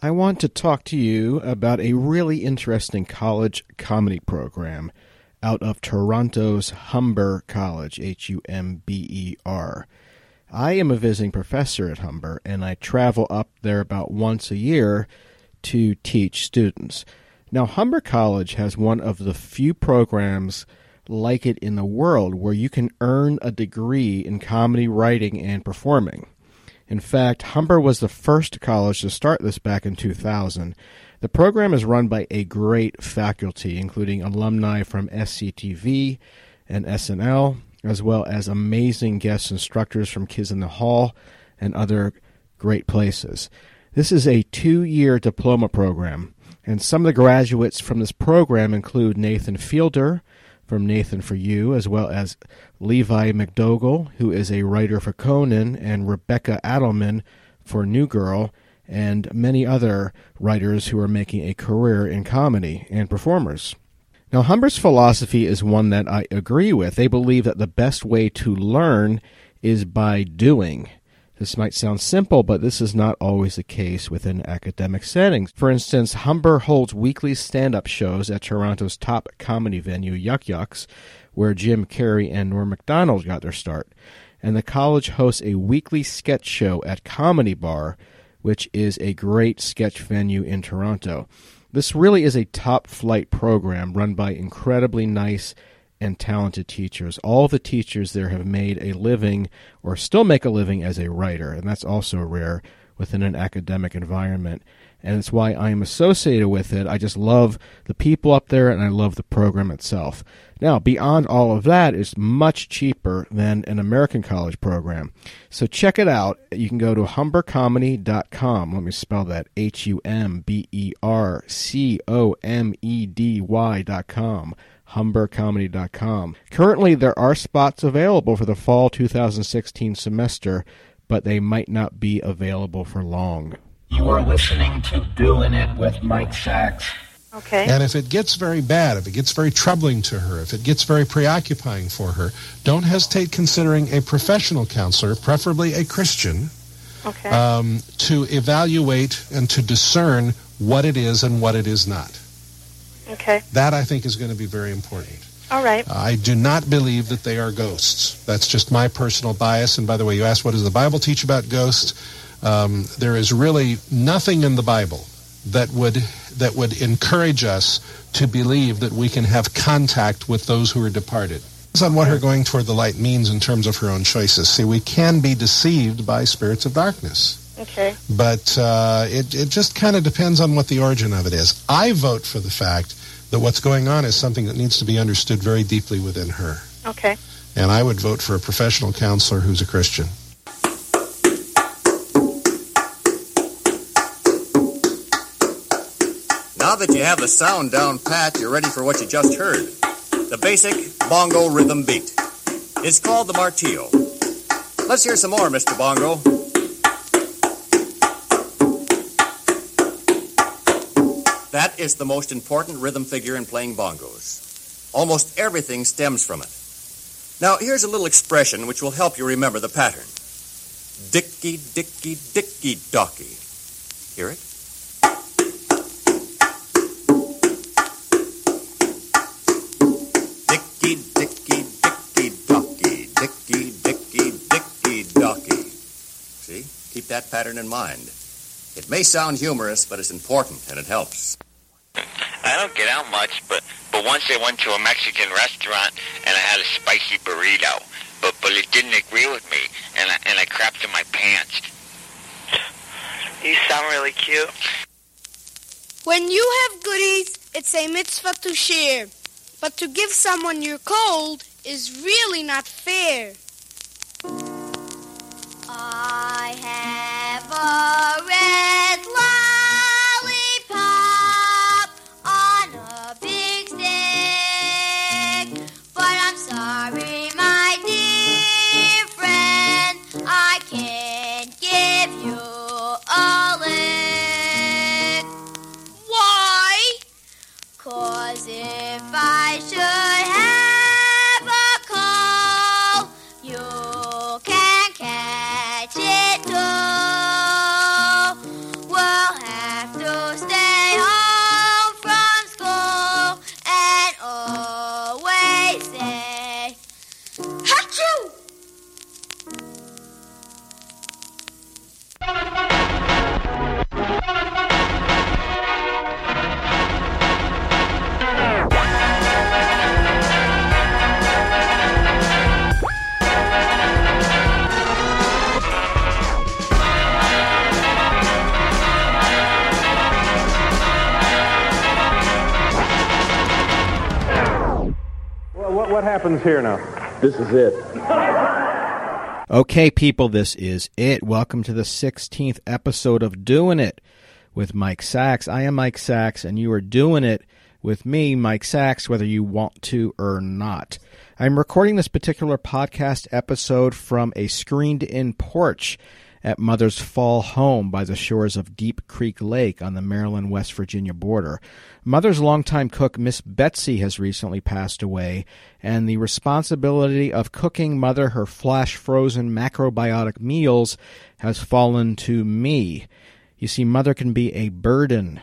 I want to talk to you about a really interesting college comedy program out of Toronto's Humber College, H U M B E R. I am a visiting professor at Humber, and I travel up there about once a year to teach students. Now, Humber College has one of the few programs like it in the world where you can earn a degree in comedy writing and performing. In fact, Humber was the first college to start this back in 2000. The program is run by a great faculty, including alumni from SCTV and SNL, as well as amazing guest instructors from Kids in the Hall and other great places. This is a two year diploma program, and some of the graduates from this program include Nathan Fielder from Nathan for You, as well as Levi MacDougall, who is a writer for Conan, and Rebecca Addelman for New Girl, and many other writers who are making a career in comedy and performers. Now, Humber's philosophy is one that I agree with. They believe that the best way to learn is by doing. This might sound simple, but this is not always the case within academic settings. For instance, Humber holds weekly stand up shows at Toronto's top comedy venue, Yuk Yuk's, where Jim Carrey and Norm Macdonald got their start. And the college hosts a weekly sketch show at Comedy Bar, which is a great sketch venue in Toronto. This really is a top flight program run by incredibly nice and talented teachers. All the teachers there have made a living or still make a living as a writer, and that's also rare within an academic environment. And it's why I am associated with it. I just love the people up there and I love the program itself. Now, beyond all of that, it's much cheaper than an American college program. So check it out. You can go to humbercomedy.com. Let me spell that H U M B E R C O M E D Y.com. Humbercomedy.com. Currently, there are spots available for the fall 2016 semester, but they might not be available for long. You are listening to Doing It with Mike Sacks. Okay. And if it gets very bad, if it gets very troubling to her, if it gets very preoccupying for her, don't hesitate considering a professional counselor, preferably a Christian, okay. um, to evaluate and to discern what it is and what it is not. Okay. That, I think, is going to be very important. All right. I do not believe that they are ghosts. That's just my personal bias. And by the way, you asked what does the Bible teach about ghosts? Um, there is really nothing in the Bible that would that would encourage us to believe that we can have contact with those who are departed. It's on what her going toward the light means in terms of her own choices. See, we can be deceived by spirits of darkness, Okay. but uh, it it just kind of depends on what the origin of it is. I vote for the fact that what's going on is something that needs to be understood very deeply within her. Okay. And I would vote for a professional counselor who's a Christian. Now that you have the sound down pat, you're ready for what you just heard. The basic bongo rhythm beat. It's called the martillo. Let's hear some more, Mr. Bongo. That is the most important rhythm figure in playing bongos. Almost everything stems from it. Now, here's a little expression which will help you remember the pattern. Dicky, dicky, dicky, docky. Hear it? Dicky, dicky, dicky, docky. Dicky, dicky, dicky, docky. See? Keep that pattern in mind. It may sound humorous, but it's important and it helps. I don't get out much, but but once I went to a Mexican restaurant and I had a spicy burrito, but but it didn't agree with me, and I, and I crapped in my pants. You sound really cute. When you have goodies, it's a mitzvah to share. But to give someone your cold is really not fair. I have a what, what happens here now? This is it. Okay, people, this is it. Welcome to the 16th episode of Doing It with Mike Sacks. I am Mike Sacks, and you are doing it with me, Mike Sacks, whether you want to or not. I'm recording this particular podcast episode from a screened in porch at Mother's Fall home by the shores of Deep Creek Lake on the Maryland West Virginia border. Mother's longtime cook, Miss Betsy, has recently passed away, and the responsibility of cooking Mother her flash frozen macrobiotic meals has fallen to me. You see, Mother can be a burden.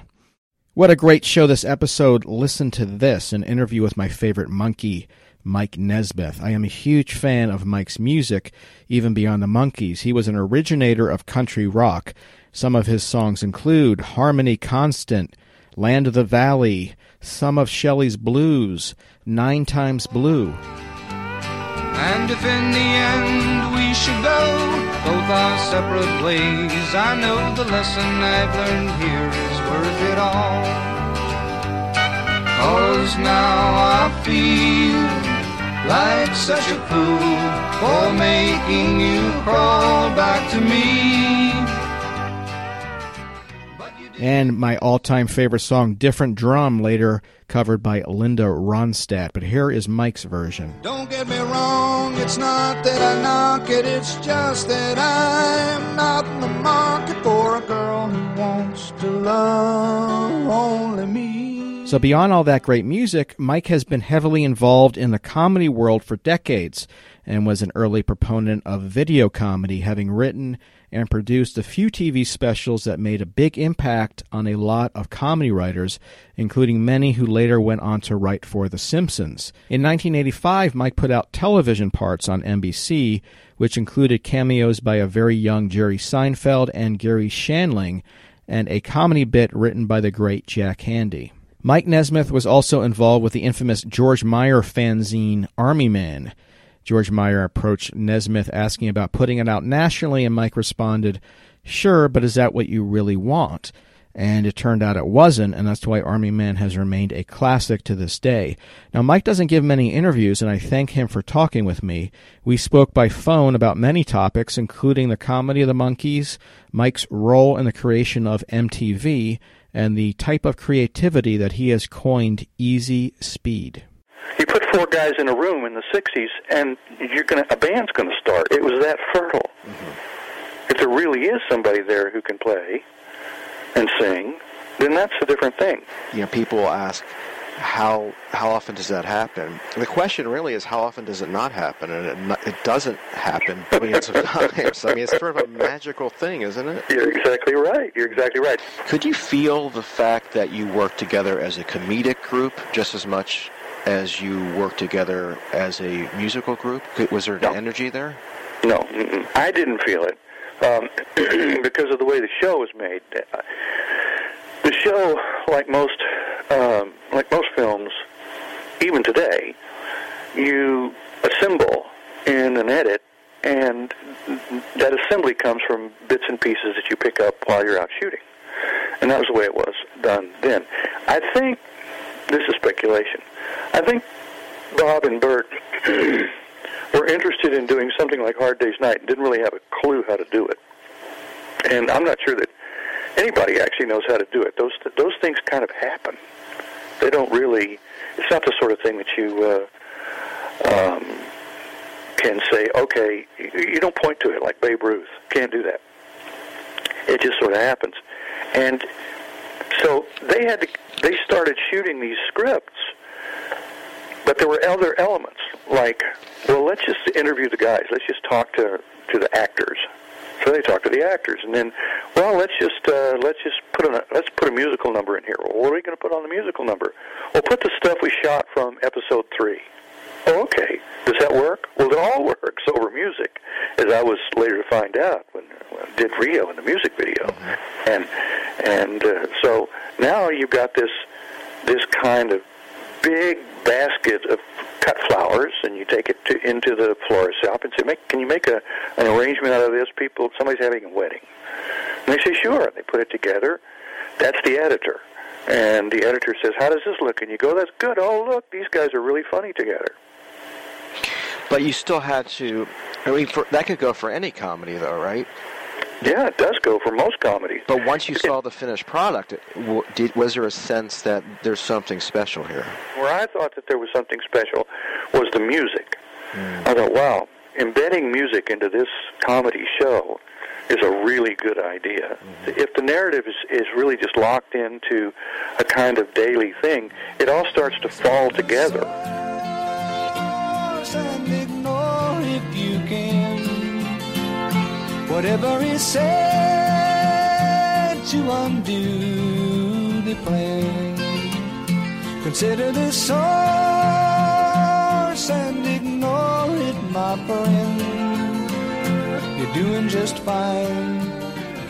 What a great show this episode. Listen to this an interview with my favorite monkey, Mike Nesmith. I am a huge fan of Mike's music, even beyond the Monkees. He was an originator of country rock. Some of his songs include Harmony Constant, Land of the Valley, some of Shelley's Blues, Nine Times Blue. And if in the end we should go both our separate ways, I know the lesson I've learned here is worth it all. Cause now I feel like such a fool for making you crawl back to me. And my all time favorite song, Different Drum, later covered by Linda Ronstadt. But here is Mike's version. Don't get me wrong, it's not that I knock it, it's just that I'm not in the market for a girl who wants to love only me. So, beyond all that great music, Mike has been heavily involved in the comedy world for decades and was an early proponent of video comedy, having written and produced a few TV specials that made a big impact on a lot of comedy writers, including many who later went on to write for The Simpsons. In 1985, Mike put out television parts on NBC, which included cameos by a very young Jerry Seinfeld and Garry Shandling, and a comedy bit written by the great Jack Handey. Mike Nesmith was also involved with the infamous George Meyer fanzine Army Man. George Meyer approached Nesmith asking about putting it out nationally, and Mike responded, Sure, but is that what you really want? And it turned out it wasn't, and that's why Army Man has remained a classic to this day. Now, Mike doesn't give many interviews, and I thank him for talking with me. We spoke by phone about many topics, including the comedy of the Monkees, Mike's role in the creation of MTV, and the type of creativity that he has coined easy speed. You put four guys in a room in the '60s, and you're gonna a band's going to start. It was that fertile. Mm-hmm. If there really is somebody there who can play and sing, then that's a different thing. You know, people ask how how often does that happen? The question really is how often does it not happen, and it, it doesn't happen billions of times. I mean, it's sort of a magical thing, isn't it? You're exactly right. You're exactly right. Could you feel the fact that you work together as a comedic group just as much as you work together as a musical group? Was there an no. energy there? No. I didn't feel it um, because of the way the show was made. The show, like most, um, like most films, even today, you assemble in an edit, and that assembly comes from bits and pieces that you pick up while you're out shooting. And that was the way it was done then. I think this is speculation. I think Bob and Bert were interested in doing something like Hard Day's Night and didn't really have a clue how to do it. And I'm not sure that anybody actually knows how to do it. Those those things kind of happen. They don't really. It's not the sort of thing that you uh, um, can say. Okay, you don't point to it like Babe Ruth. Can't do that. It just sort of happens. And so they had to. They started shooting these scripts but there were other elements, like, well, let's just interview the guys. Let's just talk to to the actors So they talk to the actors, and then, well, let's just uh, let's just put a let's put a musical number in here. Well, what are we going to put on the musical number? Well, put the stuff we shot from episode three. Oh, okay. Does that work? Well, it all works over music, as I was later to find out when, when I did Rio in the music video, and and uh, so now you've got this this kind of big basket of cut flowers, and you take it to, into the florist shop and say, "Make can you make a an arrangement out of this? People, somebody's having a wedding." And they say, "Sure." And they put it together. That's the editor. And the editor says, "How does this look?" And you go, "That's good. Oh, look, these guys are really funny together." But you still had to. I mean, for, that could go for any comedy, though, right? Yeah, it does go for most comedies. But once you saw the finished product, did, was there a sense that there's something special here? Where I thought that there was something special was the music. I thought, wow, embedding music into this comedy show is a really good idea. Mm-hmm. If the narrative is, is really just locked into a kind of daily thing, it all starts to fall together. Whatever is said to undo the plan. Consider the source and ignore it, my friend. You're doing just fine.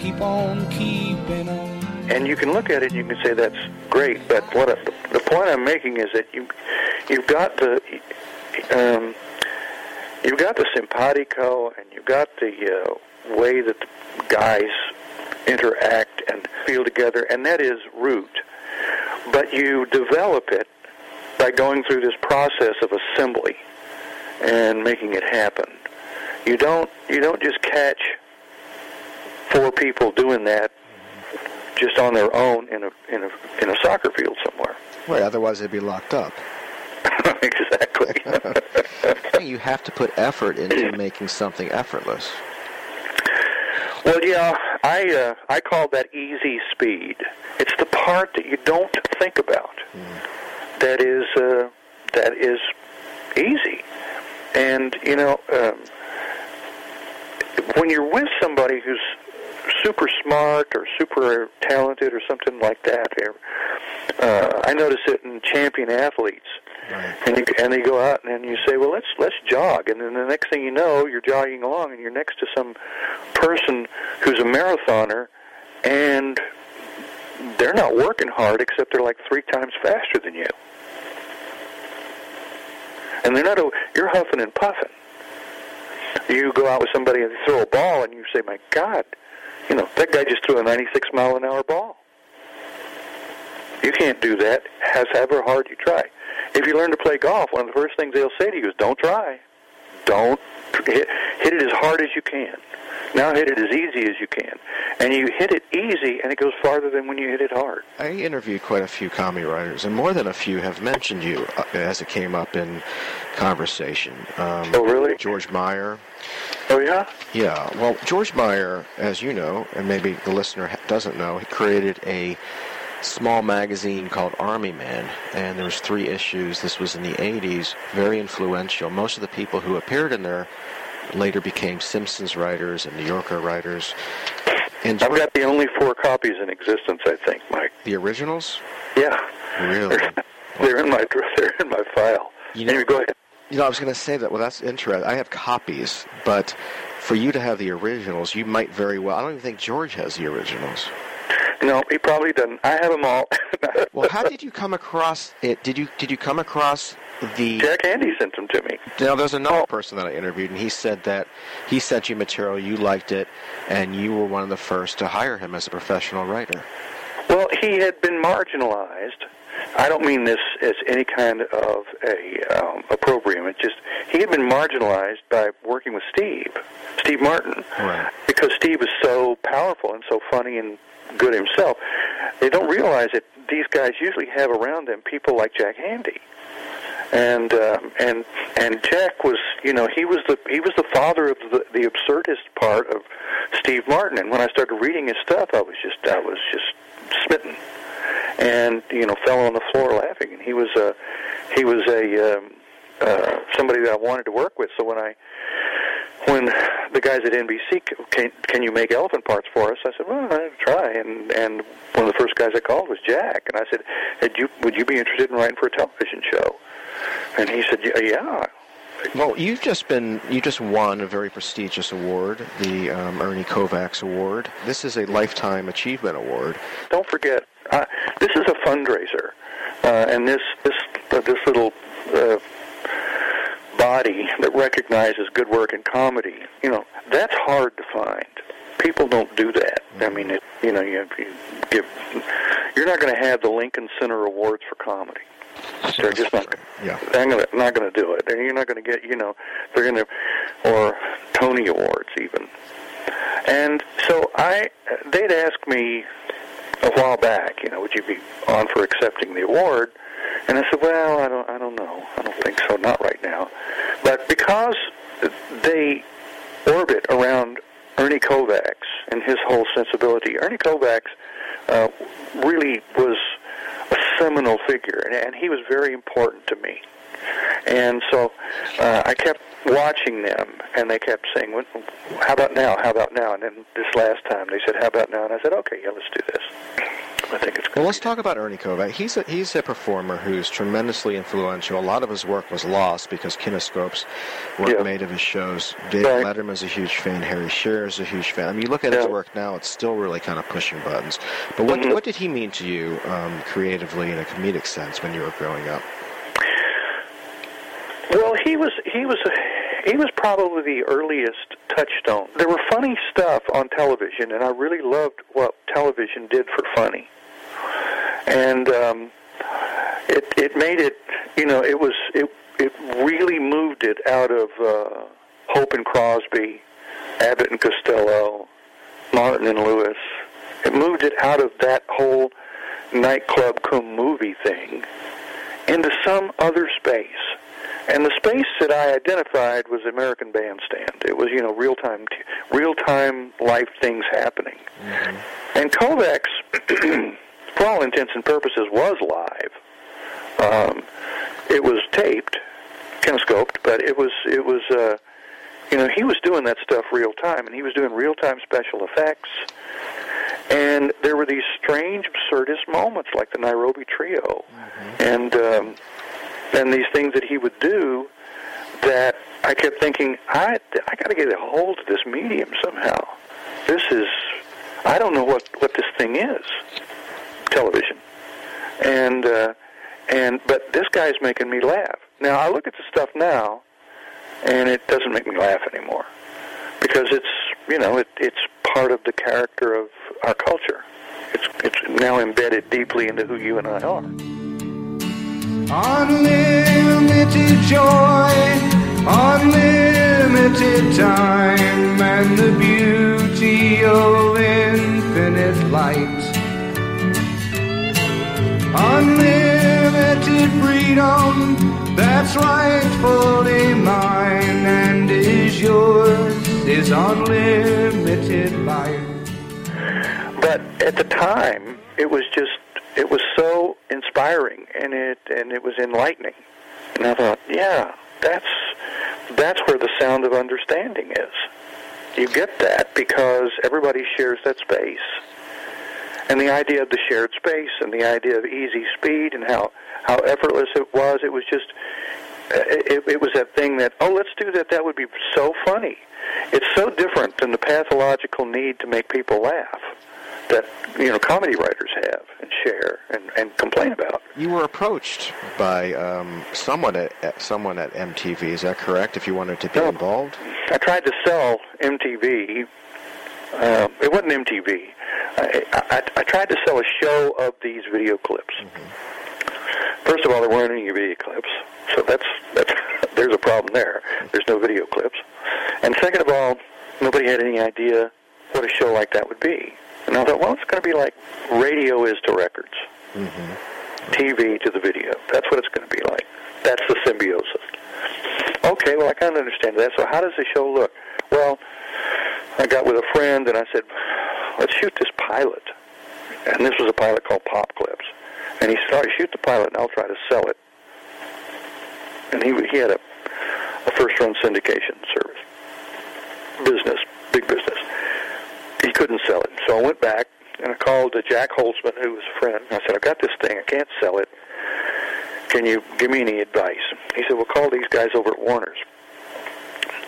Keep on keeping on. And you can look at it and you can say that's great, but what the point I'm making is that you you've got the um, you've got the simpatico and you've got the uh, way that the guys interact and feel together, and that is root. But you develop it by going through this process of assembly and making it happen. You don't you don't just catch four people doing that just on their own in a in a in a soccer field somewhere. Right, otherwise they'd be locked up. exactly. you have to put effort into making something effortless. Well, yeah, I uh, I call that easy speed. It's the part that you don't think about that is uh, that is easy. And you know, um, when you're with somebody who's super smart or super talented or something like that, uh, I notice it in champion athletes. And you, and they go out and then you say, well, let's let's jog, and then the next thing you know, you're jogging along and you're next to some person who's a marathoner, and they're not working hard except they're like three times faster than you, and they're not. A, you're huffing and puffing. You go out with somebody and throw a ball, and you say, my God, you know that guy just threw a 96 mile an hour ball. You can't do that, however hard you try. If you learn to play golf, one of the first things they'll say to you is, "Don't try, don't hit, hit it as hard as you can. Now hit it as easy as you can." And you hit it easy, and it goes farther than when you hit it hard. I interviewed quite a few comedy writers, and more than a few have mentioned you uh, as it came up in conversation. Um, oh, really? George Meyer. Oh, yeah? Yeah. Well, George Meyer, as you know, and maybe the listener doesn't know, he created a small magazine called Army Man, and there was three issues. This was in the 80s, very influential. Most of the people who appeared in there later became Simpsons writers and New Yorker writers. And I've got the only four copies in existence, I think, Mike. The originals? Yeah. Really? They're, they're in my they're in my file. You know, anyway, go ahead. You know, I was going to say that. Well, that's interesting. I have copies, but for you to have the originals, you might very well. I don't even think George has the originals. No, he probably doesn't. I have them all. well, how did you come across it? Did you did you come across the? Jack Handey sent them to me. Now, there's another oh. person that I interviewed, and he said that he sent you material, you liked it, and you were one of the first to hire him as a professional writer. Well, he had been marginalized. I don't mean this as any kind of a um, opprobrium. It's just he had been marginalized by working with Steve, Steve Martin, right. because Steve was so powerful and so funny and good himself. They don't realize that these guys usually have around them people like Jack Handey, and um, and and Jack was, you know, he was the he was the father of the the absurdist part of Steve Martin. And when I started reading his stuff, I was just I was just smitten, and you know, fell on the floor laughing. And he was a he was a um, uh, somebody that I wanted to work with. So when I when the guys at NBC can can you make elephant parts for us? I said, well, I'll try. And and one of the first guys I called was Jack, and I said, hey, you, would you be interested in writing for a television show? And he said, yeah. Well, you've just been you just won a very prestigious award, the um, Ernie Kovacs Award. This is a lifetime achievement award. Don't forget, uh, this is a fundraiser, uh, and this this uh, this little uh, body that recognizes good work in comedy, you know, that's hard to find. People don't do that. I mean, it, you know, you, you give, you're not going to have the Lincoln Center Awards for comedy. They're just not. Yeah. They're gonna, not going to do it. And you're not going to get, you know, they're going to, or Tony Awards even. And so I, they'd ask me a while back, you know, would you be on for accepting the award? And I said, well, I don't, I don't know. I don't think so. Not right now. But because they orbit around Ernie Kovacs and his whole sensibility, Ernie Kovacs uh, really was seminal figure, and, and he was very important to me. And so uh, I kept watching them, and they kept saying, well, "How about now? How about now?" And then this last time, they said, "How about now?" And I said, "Okay, yeah, let's do this." I think it's Well, let's talk about Ernie Kovac. He's a, he's a performer who's tremendously influential. A lot of his work was lost because kinescopes weren't Yeah. made of his shows. David Right. Letterman's a huge fan. Harry Shearer's a huge fan. I mean, you look at his work now; it's still really kind of pushing buttons. But what Mhm. what did he mean to you um, creatively in a comedic sense when you were growing up? Well, he was he was he was probably the earliest touchstone. There were funny stuff on television, and I really loved what television did for funny. And um, it it made it you know it was it it really moved it out of uh, Hope and Crosby, Abbott and Costello, Martin and Lewis. It moved it out of that whole nightclub cum movie thing into some other space. And the space that I identified was American Bandstand. It was, you know, real time, real time life things happening. And Kovacs, for all intents and purposes, was live. Um, it was taped, kinescoped, but it was, it was, uh, you know, he was doing that stuff real time, and he was doing real time special effects. And there were these strange, absurdist moments, like the Nairobi Trio, and um, and these things that he would do that I kept thinking, I I got to get a hold of this medium somehow. This is I don't know what what this thing is, television, and uh, and but this guy's making me laugh. Now I look at the stuff now, and it doesn't make me laugh anymore because it's you know it, it's part of the character of our culture. It's it's now embedded deeply into who you and I are. Unlimited joy, unlimited time, and the beauty of infinite light. Unlimited freedom, that's rightfully mine, and is yours, is unlimited life. But at the time, it was just it was so inspiring and it and it was enlightening. And I thought, yeah, that's that's where the sound of understanding is. You get that because everybody shares that space. And the idea of the shared space and the idea of easy speed and how how effortless it was, it was just it, it was that thing that oh let's do that that would be so funny it's so different than the pathological need to make people laugh that you know comedy writers have and share and, and complain about. You were approached by um, someone at, at someone at MTV. Is that correct? If you wanted to be involved, i tried to sell mtv uh, it wasn't mtv I, I, I tried to sell a show of these video clips. First of all there weren't any video clips so that's that's there's a problem there. There's no video clips. And second of all nobody had any idea what a show like that would be and i thought well it's going to be like radio is to records. Mm-hmm. Tv to the video. That's what it's going to be like. That's the symbiosis. Okay well i kind of understand that. So how does the show look? Well i got with a friend and i said let's shoot this pilot. And this was a pilot called pop clips. And he right shoot the pilot and i'll try to sell it. And he he had a, a first run syndication service. Business, big business. Couldn't sell it. So I went back and I called Jac Holzman, who was a friend. I said, I've got this thing. I can't sell it. Can you give me any advice? He said, well, call these guys over at Warner's.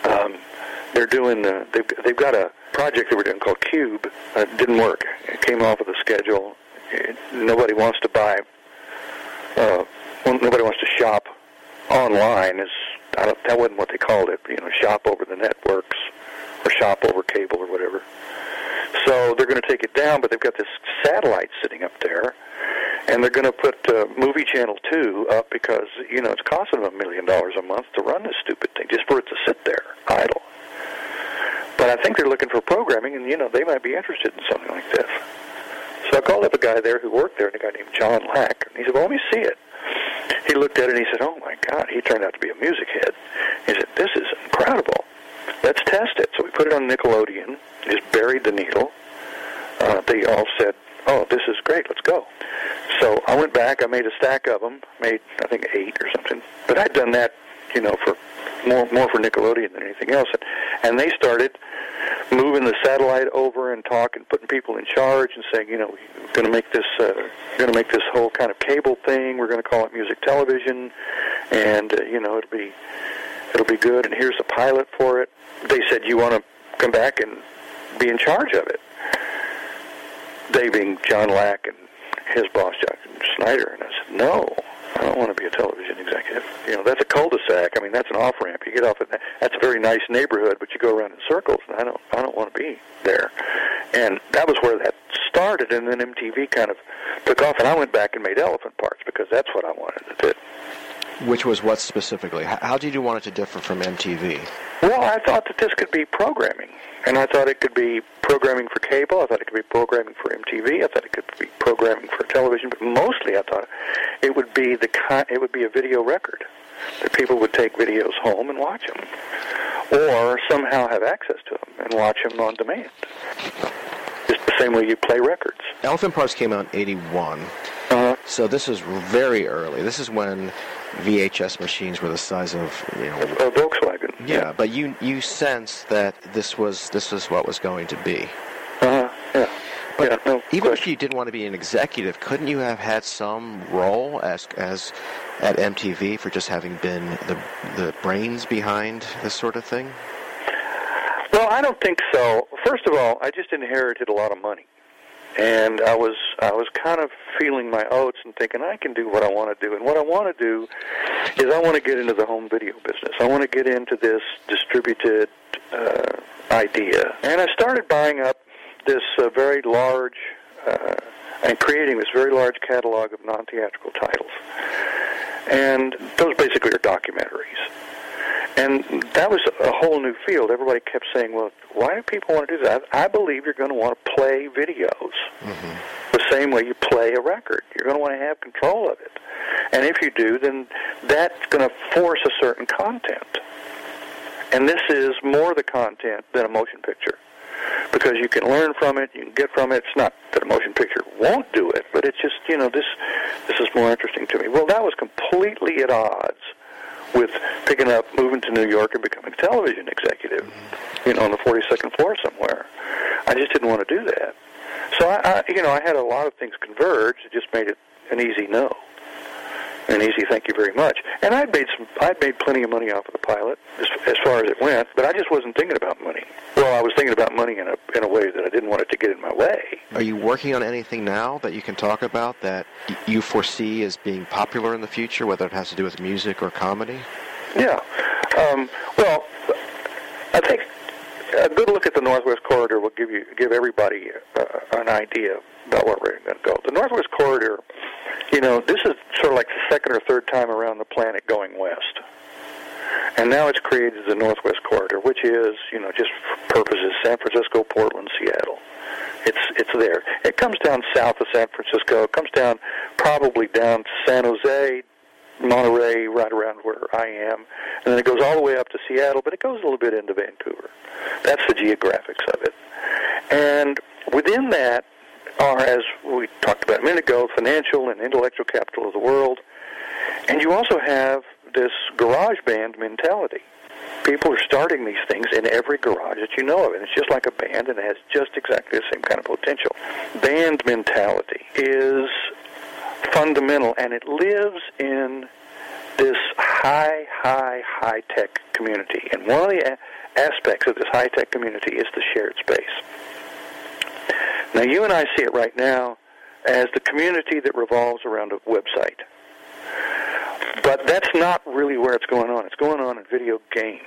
Um, they're doing, uh, they've, they've got a project they were doing called QUBE. Uh, it didn't work. It came off of the schedule. It, nobody wants to buy, uh, well, nobody wants to shop online. Is I don't, that wasn't what they called it. You know, shop over the networks or shop over cable or whatever. So they're going to take it down, but they've got this satellite sitting up there, and they're going to put uh, Movie Channel 2 up because, you know, it's costing them a million dollars a month to run this stupid thing, just for it to sit there idle. But I think they're looking for programming, and, you know, they might be interested in something like this. So I called up a guy there who worked there, and a guy named John Lack, and he said, well, let me see it. He looked at it, and he said, oh, my God, he turned out to be a music head. He said, this is incredible. Let's test it. So we put it on Nickelodeon, just buried the needle. Uh, they all said, oh, this is great, let's go. So I went back, I made a stack of them, made, I think, eight or something. But I'd done that, you know, for more more for Nickelodeon than anything else. And, and they started moving the satellite over and talking, putting people in charge and saying, you know, we're going to make this, uh, going to make this whole kind of cable thing. We're going to call it music television, and uh, you know, it'll be, it'll be good. And here's a pilot for it. They said, you want to come back and be in charge of it. They being John Lack and his boss, John Schneider. And I said, no, I don't want to be a television executive. You know, that's a cul-de-sac. I mean, that's an off-ramp. You get off at that. That's a very nice neighborhood, but you go around in circles, and I don't, I don't want to be there. And that was where that started, and then MTV kind of took off, and I went back and made elephant parts because that's what I wanted to do. Which was what specifically? How, did you want it to differ from MTV? Well, I thought that this could be programming, and I thought it could be programming for cable. I thought it could be programming for MTV. I thought it could be programming for television. But mostly, I thought it would be the ki- it would be a video record that people would take videos home and watch them, or somehow have access to them and watch them on demand. Just the same way you play records. Elephant Parts came out in 81. Uh-huh. So this is very early. This is when VHS machines were the size of, you know, A Volkswagen. yeah, but you you sense that this was this was what was going to be. Uh-huh. Yeah. But yeah, no even if you didn't want to be an executive, couldn't you have had some role as as at MTV for just having been the the brains behind this sort of thing? Well, I don't think so. First of all, I just inherited a lot of money, and I was I was kind of feeling my oats and thinking I can do what I want to do. And what I want to do is I want to get into the home video business. I want to get into this distributed uh, idea, and I started buying up this uh, very large uh, and creating this very large catalog of non-theatrical titles. And those basically are documentaries. And that was a whole new field. Everybody kept saying, well, why do people want to do that? I believe you're going to want to play videos mm-hmm. the same way you play a record. You're going to want to have control of it. And if you do, then that's going to force a certain content. And this is more the content than a motion picture. Because you can learn from it, you can get from it. It's not that a motion picture won't do it, but it's just, you know, this this is more interesting to me. Well, that was completely at odds with picking up, moving to New York, and becoming a television executive, you know, on the 42nd floor somewhere. I just didn't want to do that. So I, I, you know, I had a lot of things converge. It just made it an easy no, an easy thank you very much. And I'd made some, I'd made plenty of money off of the pilot as, as far as it went, but I just wasn't thinking about money. Well, I was thinking about money in a in a way that I didn't want it to get in my way. Are you working on anything now that you can talk about that you foresee as being popular in the future, whether it has to do with music or comedy? Yeah. Um, well, I think a good look at the Northwest Corridor will give you give everybody uh, an idea about where we're going to go. The Northwest Corridor, you know, this is sort of like the second or third time around the planet going west. And now it's created the Northwest Corridor, which is, you know, just for purposes San Francisco, Portland, Seattle. It's it's there. It comes down south of San Francisco. It comes down probably down to San Jose, Monterey, right around where I am, and then it goes all the way up to Seattle, but it goes a little bit into Vancouver. That's the geographics of it. And within that are, as we talked about a minute ago, financial and intellectual capital of the world. And you also have this garage band mentality. People are starting these things in every garage that you know of, and it's just like a band, and it has just exactly the same kind of potential. Band mentality is fundamental, and it lives in this high, high, high tech community. And one of the aspects of this high tech community is the shared space. Now, you and I see it right now as the community that revolves around a website. But that's not really where it's going on. It's going on in video games.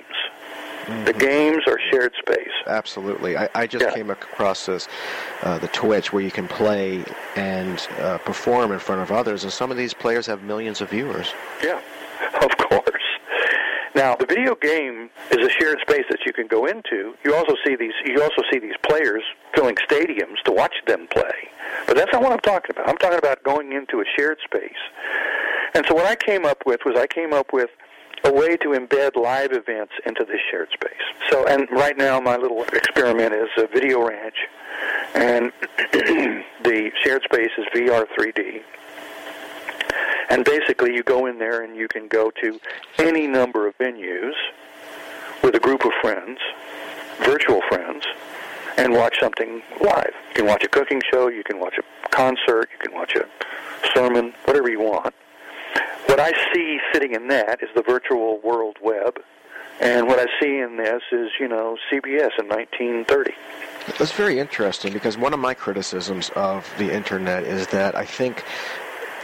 The games are shared space. Absolutely. I, I just Yeah. came across this, uh, the Twitch, where you can play and uh, perform in front of others, and some of these players have millions of viewers. Yeah, of course. Now, the video game is a shared space that you can go into. You also see these. You also see these players filling stadiums to watch them play. But that's not what I'm talking about. I'm talking about going into a shared space. And so, what I came up with was I came up with a way to embed live events into this shared space. So, and right now, my little experiment is a video ranch, and the shared space is VR 3D. And basically, you go in there and you can go to any number of venues with a group of friends, virtual friends, and watch something live. You can watch a cooking show, you can watch a concert, you can watch a sermon, whatever you want. What I see sitting in that is the virtual world web, and what I see in this is, you know, CBS in 1930. That's very interesting because one of my criticisms of the internet is that I think,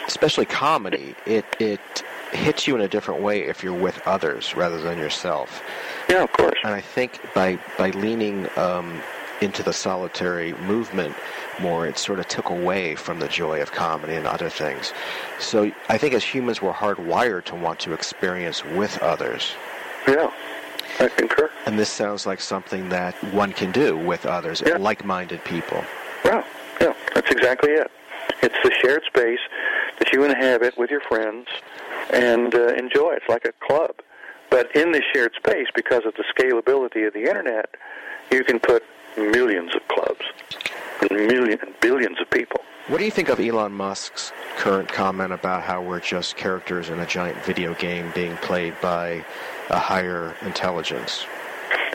especially comedy, it it hits you in a different way if you're with others rather than yourself. Yeah, of course. And I think by by leaning um, into the solitary movement more, it sort of took away from the joy of comedy and other things. So I think as humans, we're hardwired to want to experience with others. Yeah, I concur. And this sounds like something that one can do with others, like-minded people. Yeah, yeah, that's exactly it. It's the shared space that you inhabit with your friends and uh, enjoy. It's like a club. But in this shared space, because of the scalability of the internet, you can put millions of clubs and million billions of people. What do you think of Elon Musk's current comment about how we're just characters in a giant video game being played by a higher intelligence?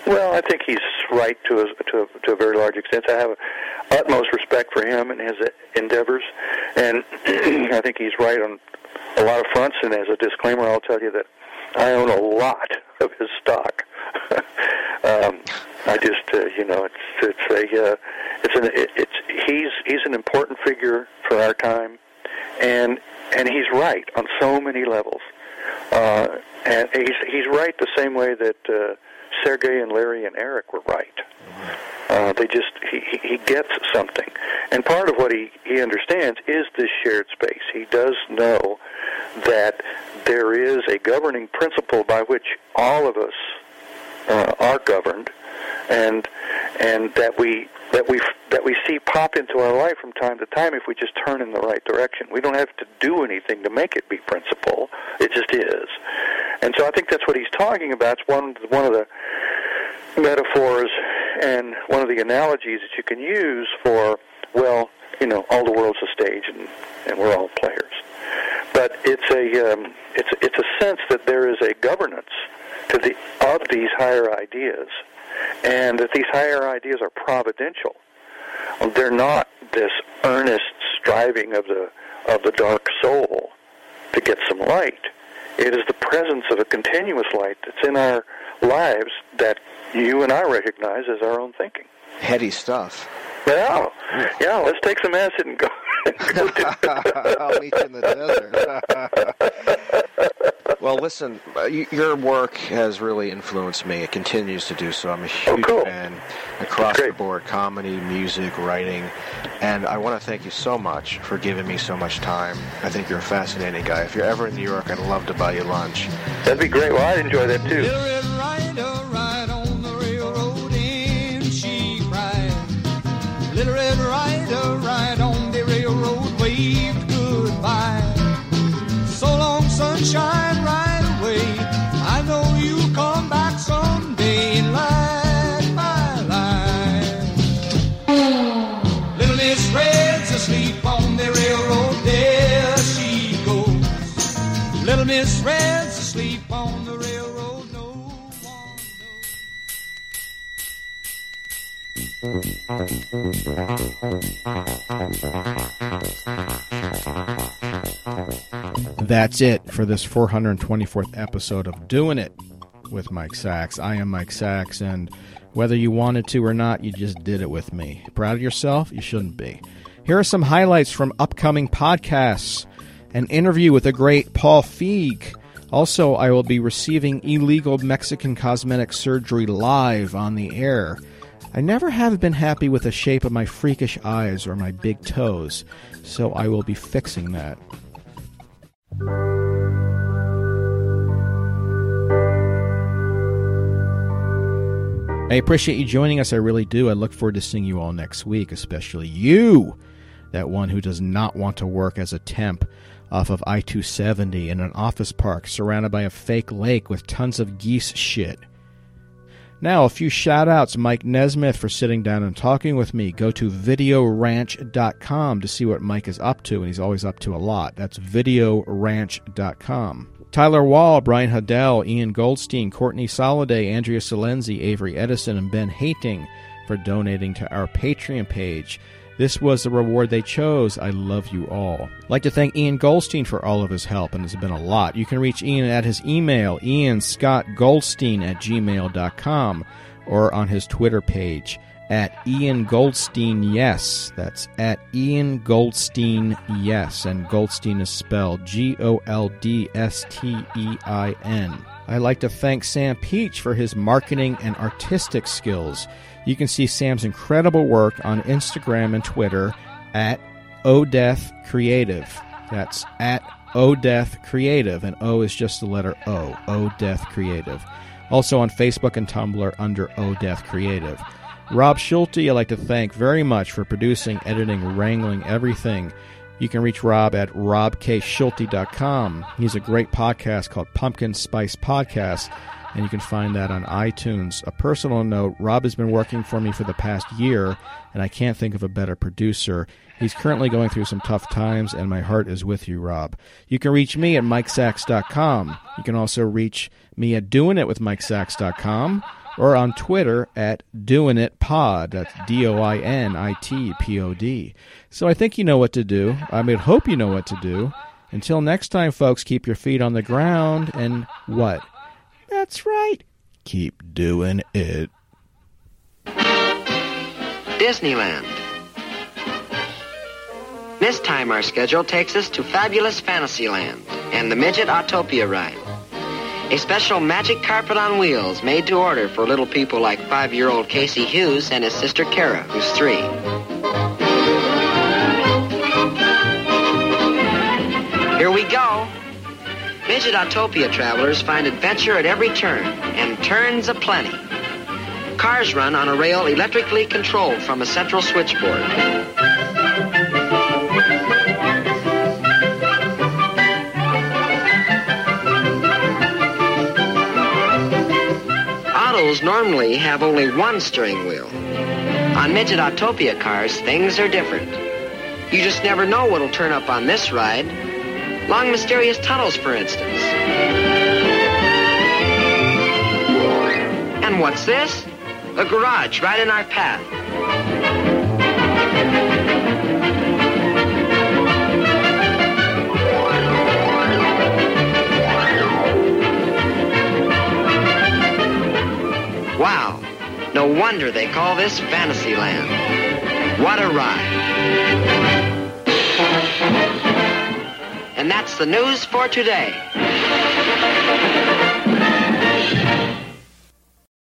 Well, I think he's right to a, to a, to a very large extent. I have utmost respect for him and his endeavors, and I think he's right on a lot of fronts. And as a disclaimer, I'll tell you that I own a lot of his stock. um, I just, uh, you know, it's it's a uh, it's an it, it's he's he's an important figure for our time, and and he's right on so many levels, uh, and he's he's right the same way that uh, Sergey and Larry and Eric were right. Uh, they just he, he gets something, and part of what he he understands is this shared space. He does know that there is a governing principle by which all of us uh, are governed, and and that we that we that we see pop into our life from time to time if we just turn in the right direction. We don't have to do anything to make it be principle. It just is, and so I think that's what he's talking about. It's one one of the metaphors and one of the analogies that you can use for well, you know, all the world's a stage and and we're all players. But it's a um, it's it's a sense that there is a governance to the of these higher ideas, and that these higher ideas are providential. They're not this earnest striving of the of the dark soul to get some light. It is the presence of a continuous light that's in our lives that you and I recognize as our own thinking. Heady stuff. Yeah, yeah. Let's take some acid and go. go I'll meet you in the desert. well, listen, uh, your work has really influenced me. It continues to do so. I'm a huge fan across the board comedy, music, writing. And I want to thank you so much for giving me so much time. I think you're a fascinating guy. If you're ever in New York, I'd love to buy you lunch. That'd be great. Well, I'd enjoy that too. Here i ride right on the real road in she ride little That's it for this 424th episode of Doing It with Mike Sacks. I am Mike Sacks, and whether you wanted to or not, you just did it with me. Proud of yourself? You shouldn't be. Here are some highlights from upcoming podcasts an interview with the great Paul Feig. Also, I will be receiving illegal Mexican cosmetic surgery live on the air. I never have been happy with the shape of my freakish eyes or my big toes, so I will be fixing that. I appreciate you joining us. I really do. I look forward to seeing you all next week, especially you, that one who does not want to work as a temp off of I 270 in an office park surrounded by a fake lake with tons of geese shit. Now, a few shout outs. Mike Nesmith for sitting down and talking with me. Go to videoranch.com to see what Mike is up to, and he's always up to a lot. That's videoranch.com. Tyler Wall, Brian Huddell, Ian Goldstein, Courtney Soliday, Andrea Salenzi, Avery Edison, and Ben Hating for donating to our Patreon page. This was the reward they chose. I love you all. I'd like to thank Ian Goldstein for all of his help, and it's been a lot. You can reach Ian at his email, ianscottgoldstein at gmail.com, or on his Twitter page at Ian Goldstein Yes. That's at Ian Goldstein Yes. And Goldstein is spelled G O L D S T E I N. I'd like to thank Sam Peach for his marketing and artistic skills. You can see Sam's incredible work on Instagram and Twitter at Odeath Creative. That's at Odeath Creative, and O is just the letter O, Odeath Creative. Also on Facebook and Tumblr under Odeath Creative. Rob Schulte, I'd like to thank very much for producing, editing, wrangling everything. You can reach Rob at robkschulte.com. He's a great podcast called Pumpkin Spice Podcast, and you can find that on iTunes. A personal note Rob has been working for me for the past year, and I can't think of a better producer. He's currently going through some tough times, and my heart is with you, Rob. You can reach me at mikesacks.com. You can also reach me at doingitwithmikesacks.com or on Twitter at doingitpod. That's D O I N I T P O D. So I think you know what to do. I mean, hope you know what to do. Until next time, folks, keep your feet on the ground and what? That's right. Keep doing it. Disneyland. This time our schedule takes us to fabulous Fantasyland and the Midget Autopia ride. A special magic carpet on wheels made to order for little people like five-year-old Casey Hughes and his sister Kara, who's three. Here we go. Midget Autopia travelers find adventure at every turn, and turns aplenty. Cars run on a rail electrically controlled from a central switchboard. Autos normally have only one steering wheel. On Midget Autopia cars, things are different. You just never know what'll turn up on this ride. Long mysterious tunnels, for instance. And what's this? A garage right in our path. Wow. No wonder they call this Fantasyland. What a ride. And that's the news for today.